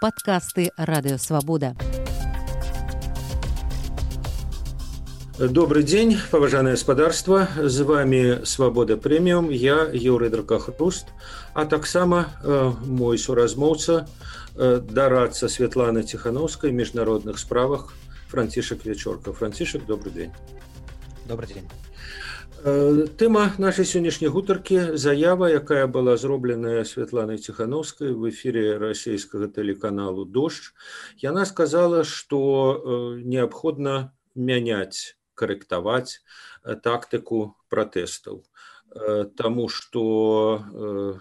падкасты радыёвабода. Добрый день, поважанное господарство. З вами Свобода Премиум. Я Юрий Дракохруст, а так само э, мой суразмоўца э, дарацца Светлана Тихановской в международных справах Франтишек Вечорка. Франтишек, добрый день. Добрый день. Тэма нашай сённяшняй гутаркі заява, якая была зробленая Святланай ціхановскай в эфире расійскага тэлеканалу дождж. Яна сказала, што неабходна мяняць карэктаваць тактыку пратэстаў. Э, Таму што э,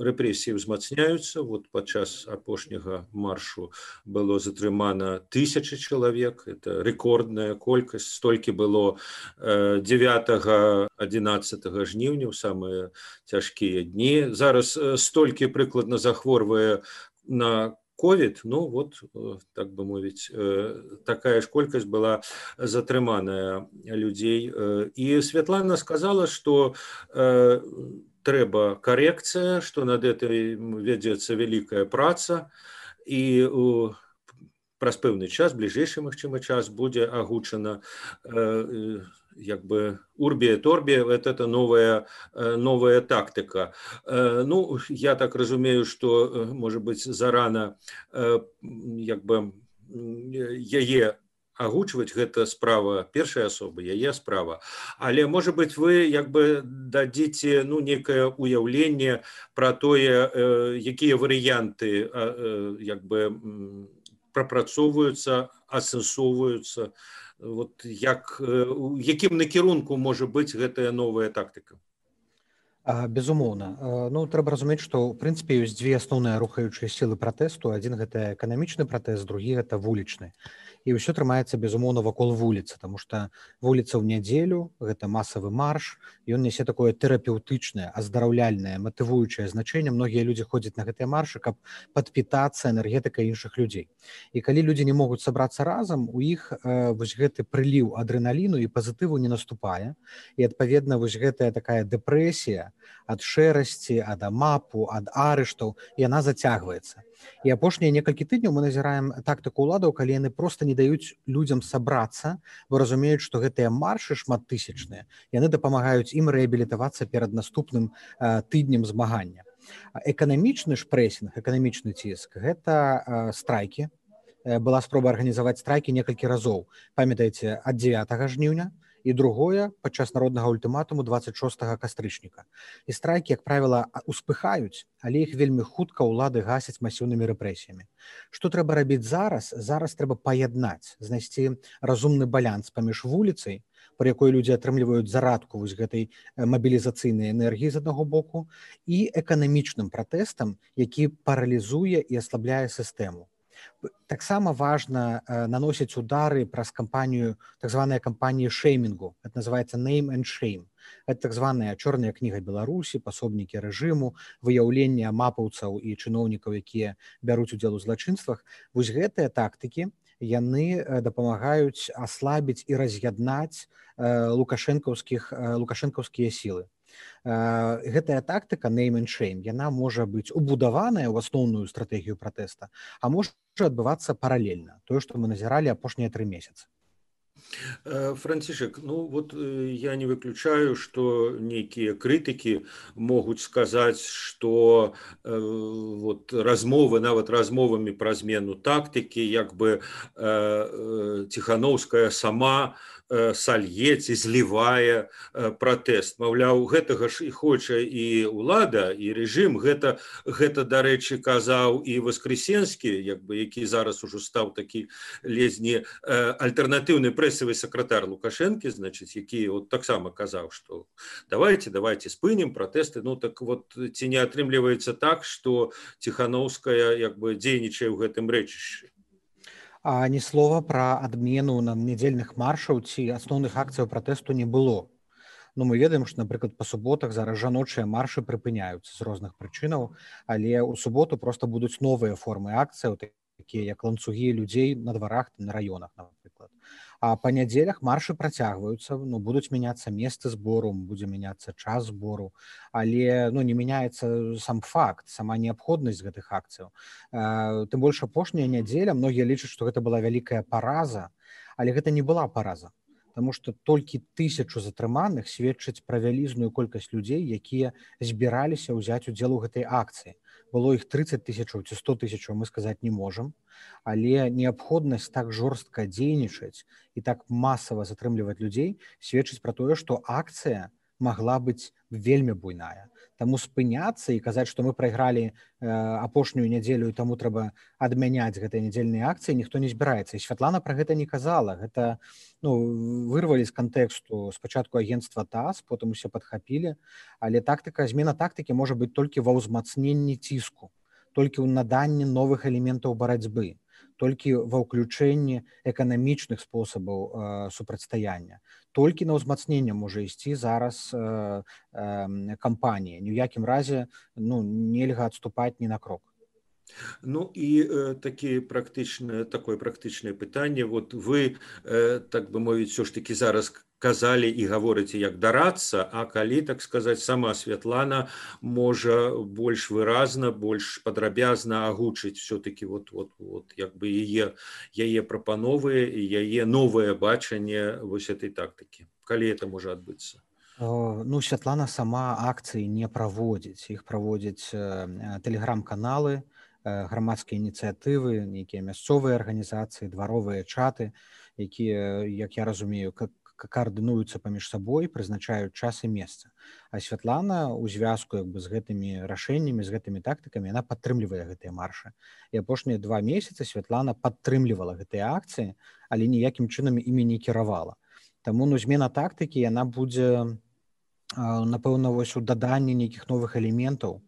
рэпрэсіі ўзмацняюцца вот падчас апошняга маршу было затрымана тысячи чалавек это рэкордная колькасць столькі было 9 11 жніўня ў самыя цяжкія дні зараз столькі прыкладна захворвае на ковід ну вот э, так бы мовіць э, такая ж колькасць была затрыманая людзей і э, Святлана сказала что трэба карекцыя что над этой вядзецца вялікая праца і у праз пэўны час бліжэйшы магчымы час будзе агучана як бы урбе торбе вот это новая э, новая тактика. Э, ну я так разумею что э, может быть зарано як бы яе агучваць гэта справа першай асобы яе справа. Але может быть вы як бы дадзіце ну некае уяўленне про тое якія варыянты як бы прапрацоўваюцца асэнсоўваюцца на вот як у якім накірунку можа быць гэтая новая тактыка безумоўна. Ну трэба разумець што ў прынцыпе ёсць дзве асноўныя рухаючыя сілы пратэсту. Адзін гэта эканамічны пратэст другі гэта вулічны. І ўсё трымаецца безумоўна вакол вуліцы тому что вуліца ў нядзелю гэта масавы марш. Ён нясе такое тэрапеўтычнае аздараўляльнае матывуючае значэнне. Многія людзі ходзяць на гэтыя маршы каб падпітацца энергетыка іншых людзей. І калі людзі не могуць сабрацца разам у іх э, вось гэты прыліў адреналіну і пазітыву не наступае. І адпаведна вось гэтая такая дэпрэсія ад шэрасці ад амапу ад арыштаў яна зацягваецца. І апошнія некалькі тыдняў мы назіраем тактыку ўладаў калі яны просто не даюць людзям сабрацца бо разумеюць што гэтыя маршы шматтысячныя яны дапамагаюць ім рэабілітавацца перад наступным э, тыднем змагання. Эканамічны ж прэсінг эканамічны ціск гэта э, страйкі. Была спроба арганізаваць страйкі некалькі разоў. Памятаеце ад 9 жніўня і другое падчас народнага ультыматуму 26 кастрычніка. І страйкі як правіла успыхаюць але іх вельмі хутка ўлады гасяць масіўнымі рэпрэсіямі. Што трэба рабіць зараз? Зараз трэба паяднаць знайсці разумны балянс паміж вуліцай per якой людзі атрымліваюць зарадку вось гэтай мабілізацыйнай энергіі з аднаго боку і эканамічным пратэстам які паралізуе і аслабляе сістэму таксама важна э, наносіць удары праз кампанію так званая кампанія шеймінгу это называется name and shame. Это так званая чорная кніга беларусі пасобнікі рэжыму выяўлення мапаўцаў і чыноўнікаў якія бяруць удзел у злачынствах. Вось гэтыя тактыкі яны э, дапамагаюць аслабіць і раз'яднаць э, лукашэнкаўскіх лукашэнкаўскія сілы. Гэтая тактыка нейменшейм яна можа быць убудаваная ў асноўную стратэгію пратэста а можа адбывацца паралельна тое што мы назіралі апошнія тры месяцы францішек ну вот я не выключаю что нейкія крытыкі могуць сказаць что э, вот размовы нават размовамі пра змену тактыкі як бы э, ціхановская сама Э, сальеці злівае э, пратэст. Маўляў гэтага ж і хоча і ўлада і рэжым гэта гэта дарэчы казаў і воскресенскі як бы які зараз ужо стаў такі лезні э, альтэрнатыўны прэсавы сакратар лукашэнкі значыць які вот таксама казаў что давайте давайте спынем пратэсты ну так вот ці не атрымліваецца так что ціхановская як бы дзейнічае ў гэтым рэчышчы а ні слова пра адмену на нядзельных маршаў ці асноўных акцыяў пратэсту не было. Ну мы ведаем што напрыклад па суботах зараз жаночыя маршы прыпыняюцца з розных прычынаў але ў суботу просто будуць новыя формы акцыяў такія як ланцугі людзей на дварах на раёнах напрыклад а па нядзелях маршы працягваюцца ну будуць мяняцца месцы збору будзе мяняцца час збору але ну не мяняецца сам факт сама неабходнасць гэтых акцыяў тым больш апошняя нядзеля многія лічаць што гэта была вялікая параза але гэта не была параза Таму што толькі тысячу затрыманых сведчыць пра вялізную колькасць людзей, якія збіраліся ўзяць удзел у гэтай акцыі. Было іх 30 тысячаў ці 100 тысячаў мы сказаць не можам. Але неабходнасць так жорстка дзейнічаць і так масава затрымліваць людзей сведчыць пра тое што акцыя могла быць вельмі буйная. Таму спыняцца і казаць што мы прайгралі э, апошнюю нядзелю і таму трэба адмяняць гэтыя нядзельныя акцыі ніхто не збіраецца. І святлана пра гэта не казала. Гэта ну, вырвалі з кантэксту спачатку агенства таз потым усе падхапілі. Але тактыка змена тактыкі можа быць толькі ва ўзмацненні ціску толькі ў наданні новых элементаў барацьбы толькі ва ўключэнні эканамічных спосабаў э, супрацьстаяння толькі на ўзмацненне можа ісці зараз э, э, кампаніі ні ў якім разе ну нельга адступаць ні на крок Ну і э, такі практычна такое практычнае пытанне вот вы э, так бы мовіць все ж таки зараз казалі і гаворыце як дарацца а калі так сказаць сама святлана можа больш выразна больш падрабязна агучыць все-таки вот вот вот як бы яе яе прапановы яе новае бачанне вось этой тактыкі. Калі это можа адбыцца? Ну святлана сама акцыі не праводзіць. Іх праводзяць тэлеграм-каналы грамадскія ініцыятывы нейкія мясцовыя арганізацыі дваровыя чаты якія як я разумею как каардынуюцца паміж сабой прызначаюць час і месца а святлана у звязку як бы з гэтымі рашэннямі з гэтымі тактыкамі яна падтрымлівае гэтыя маршы. І апошнія два месяцы святлана падтрымлівала гэтыя акцыі але ніякім чынам імі не кіравала. Таму ну змена тактыкі яна будзе напэўна вось у даданні нейкіх новых элементаў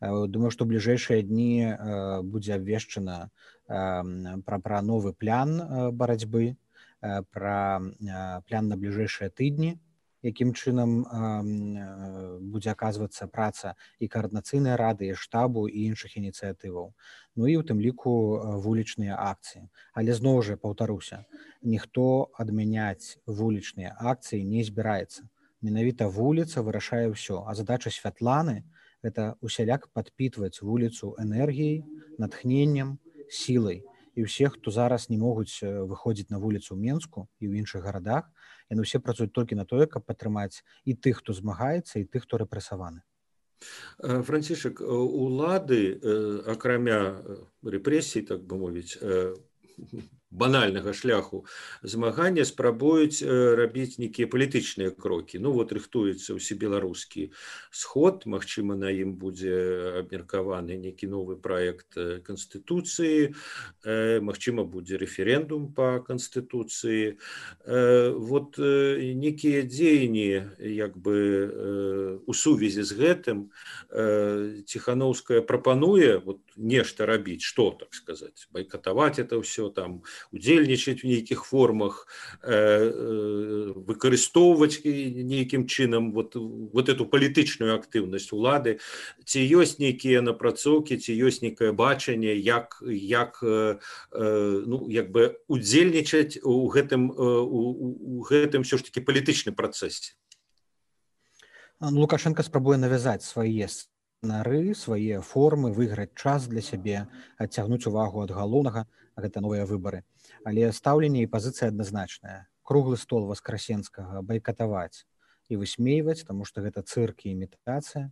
думаю што бліжэйшыя дні будзе абвешчана пра пра новы план барацьбы Э, пра э, план на бліжэйшыя тыдні якім чынам э, будзе аказвацца праца і каардынацыйнай рады штабу і іншых ініцыятываў ну і у тым ліку вулічныя акцыі але зноў жа паўтаруся ніхто адмяняць вулічныя акцыі не збіраецца менавіта вуліца вырашае ўсё а задача святланы это усяляк падпітваць вуліцу энергіяй натхненнем сілай. І ўсе хто зараз не могуць выходзіць на вуліцу ў менску і ў іншых гарадах яны ўсе працуюць толькі на тое каб падтрымаць і тых хто змагаецца і тых хто рэпрэсаваны. Францішак улады акрамя рэпрэсій так бы мовіць банальнага шляху змагання спрабуюць рабіць нейкія палітычныя крокі. Ну вот рыхтуецца ўсе беларускі сход Мачыма на ім будзе абмеркаваны нейкі новы проект канстытуцыі Мачыма будзе рэферэндум по канстытуцыі. Вот некія дзеянні як бы у сувязі з гэтым ціхановская прапануе вот нешта рабіць что так сказать байкатаваць это все там удзельнічаць в нейкіх формах э, э, выкарыстоўваць нейкім чынам вот вот эту палітычную актыўнасць улады. Ці ёсць нейкія напрацоўкі ці ёсць нейкае бачанне як як э, ну як бы удзельнічаць у гэтым у, у гэтым все ж таки палітычным працэсе? Лукашенко спрабуе навязаць свае нары свае формы выйграць час для сябе адцягнуць увагу ад галоўнага гэта новыя выбары. Але стаўленне і пазіцыя адназначная. Круглы стол васкрасенскага байкатаваць і высмейваць таму што гэта цырк і імітацыя.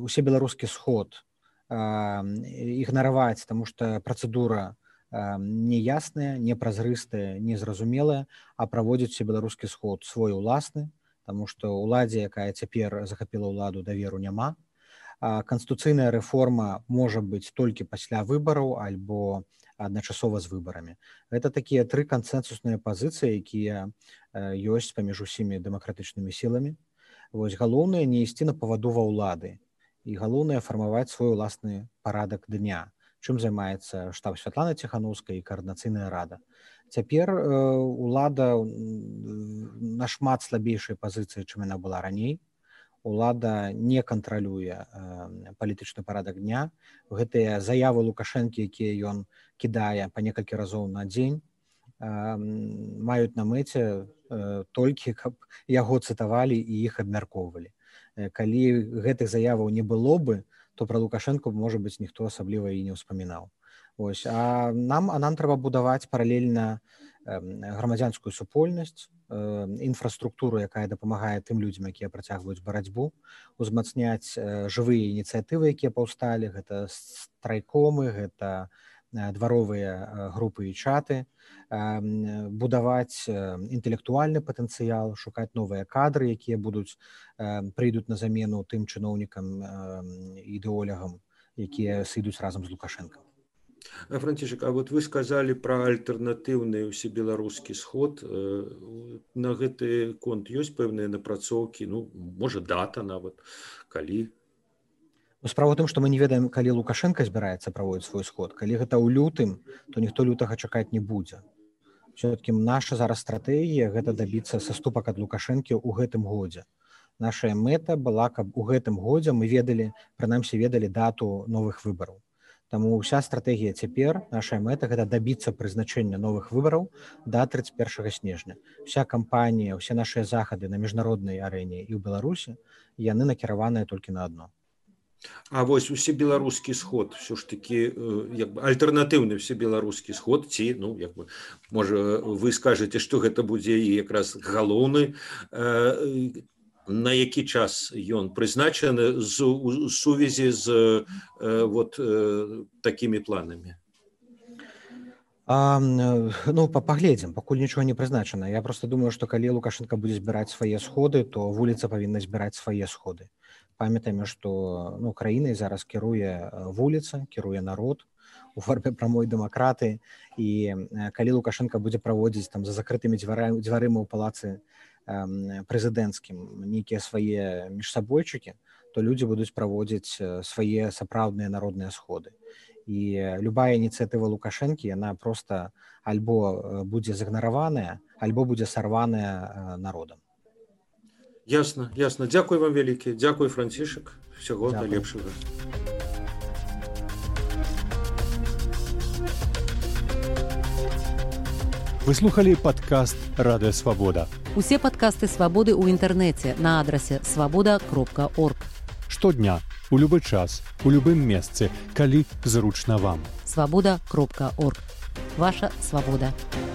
Усе беларускі сход ігнараваць таму што працэдура неясная непразрыстая незразумелая а праводзіць беларускі сход свой уласны Таму што ўладзе якая цяпер захапіла ўладу даверу няма канституцыйная рэформа можа быць толькі пасля выбараў альбо адначасова з выбарамі гэта такія тры кансэнсусныя пазіцыі якія ёсць паміж усімі дэмакратычнымі сіламі вось галоўнае не ісці на паваду ва ўлады і галоўнае фармаваць свой уласны парадак дня чым займаецца штаб святлана ціхановская і каардынацыйная рада? Цяпер улада нашмат слабейшай пазіцыі чым яна была раней. Лада не кантралюе палітычны парадак дня. Гэтыя заявы лукашэнкі якія ён кідае па некалькі разоў на дзень маюць на мэце толькі каб яго цытавалі і іх абмяркоўвалі. Калі гэтых заяваў не было бы то пра лукашэнку можа быць ніхто асабліва і не ўспамінаў ось а нам а нам трэба будаваць паралельна грамадзянскую супольнасць інфраструктуру якая дапамагае тым людзям якія працягваюць барацьбу узмацняць жывыя ініцыятывы якія паўсталі гэта страйкомы гэта дваровыя групы і чаты будаваць інтэлектуальны патэнцыял шукаць новыя кадры якія будуць прыйдуць на замену тым чыноўнікам ідэолягам якія сыдуць разам з лукашенко францішек А вот вы сказалі пра альтэрнатыўны ўсебеларускі сход. На гэты конт ёсць пэўныя напрацоўкі ну можа дата нават калі справа тым што мы не ведаем калі лукашенко збіраецца праводзіць свой сход. Калі гэта ў лютым то ніхто лютага чакаць не будзе. Все-таки наша зараз стратэгія гэта дабіцца саступак ад лукашэнкі ў гэтым годзе. Наша мэта была каб у гэтым годзе мы ведалі прынамсі ведалі дату новых выбараў. Таму ўся стратэгія цяпер наша мэта гэта дабіцца прызначэння новых выбараў да 31 снежня. Вся кампанія ўсе нашыя захады на міжнароднай арэне і ў беларусі яны накіраваныя толькі на одно А вось усе беларускі сход все ж таки э, альтэрнатыўны все беларускі сход ці ну як бы можа вы скажете что гэта будзе і якраз галоўны э, на які час ён прызначаны з сувязі з э, вот такими планами А, ну паглядзім пакуль нічого не прызначана. Я просто думаю что калі лукашенко будзе збіраць свае сходы то вуліца павінна збіраць свае сходы памятаем што ну краінай зараз кіруе вуліца кіруе народ у форме прамой дэмакраты і калі лукашенко будзе праводзіць там за закрытымі дзвярами дзвярыма ў палацы прэзідэнцкім нейкія свае міжсабойчыкі то людзі будуць праводзіць свае сапраўдныя народныя сходы. І любая ініцыятыва лукашэнкі яна просто альбо будзе загнараваная альбо будзе сарваная народам ясно ясно. Дзякуй вам вялікі дзякуй францішак всего найлепшага выслухали подкаст радыё свабода усе падкасты свабоды ў інтэрнэце на адрасе свабода кропка орг штодня у любы час у любым месцы калі зручна вам. Свабода кропка орг ваша свабода у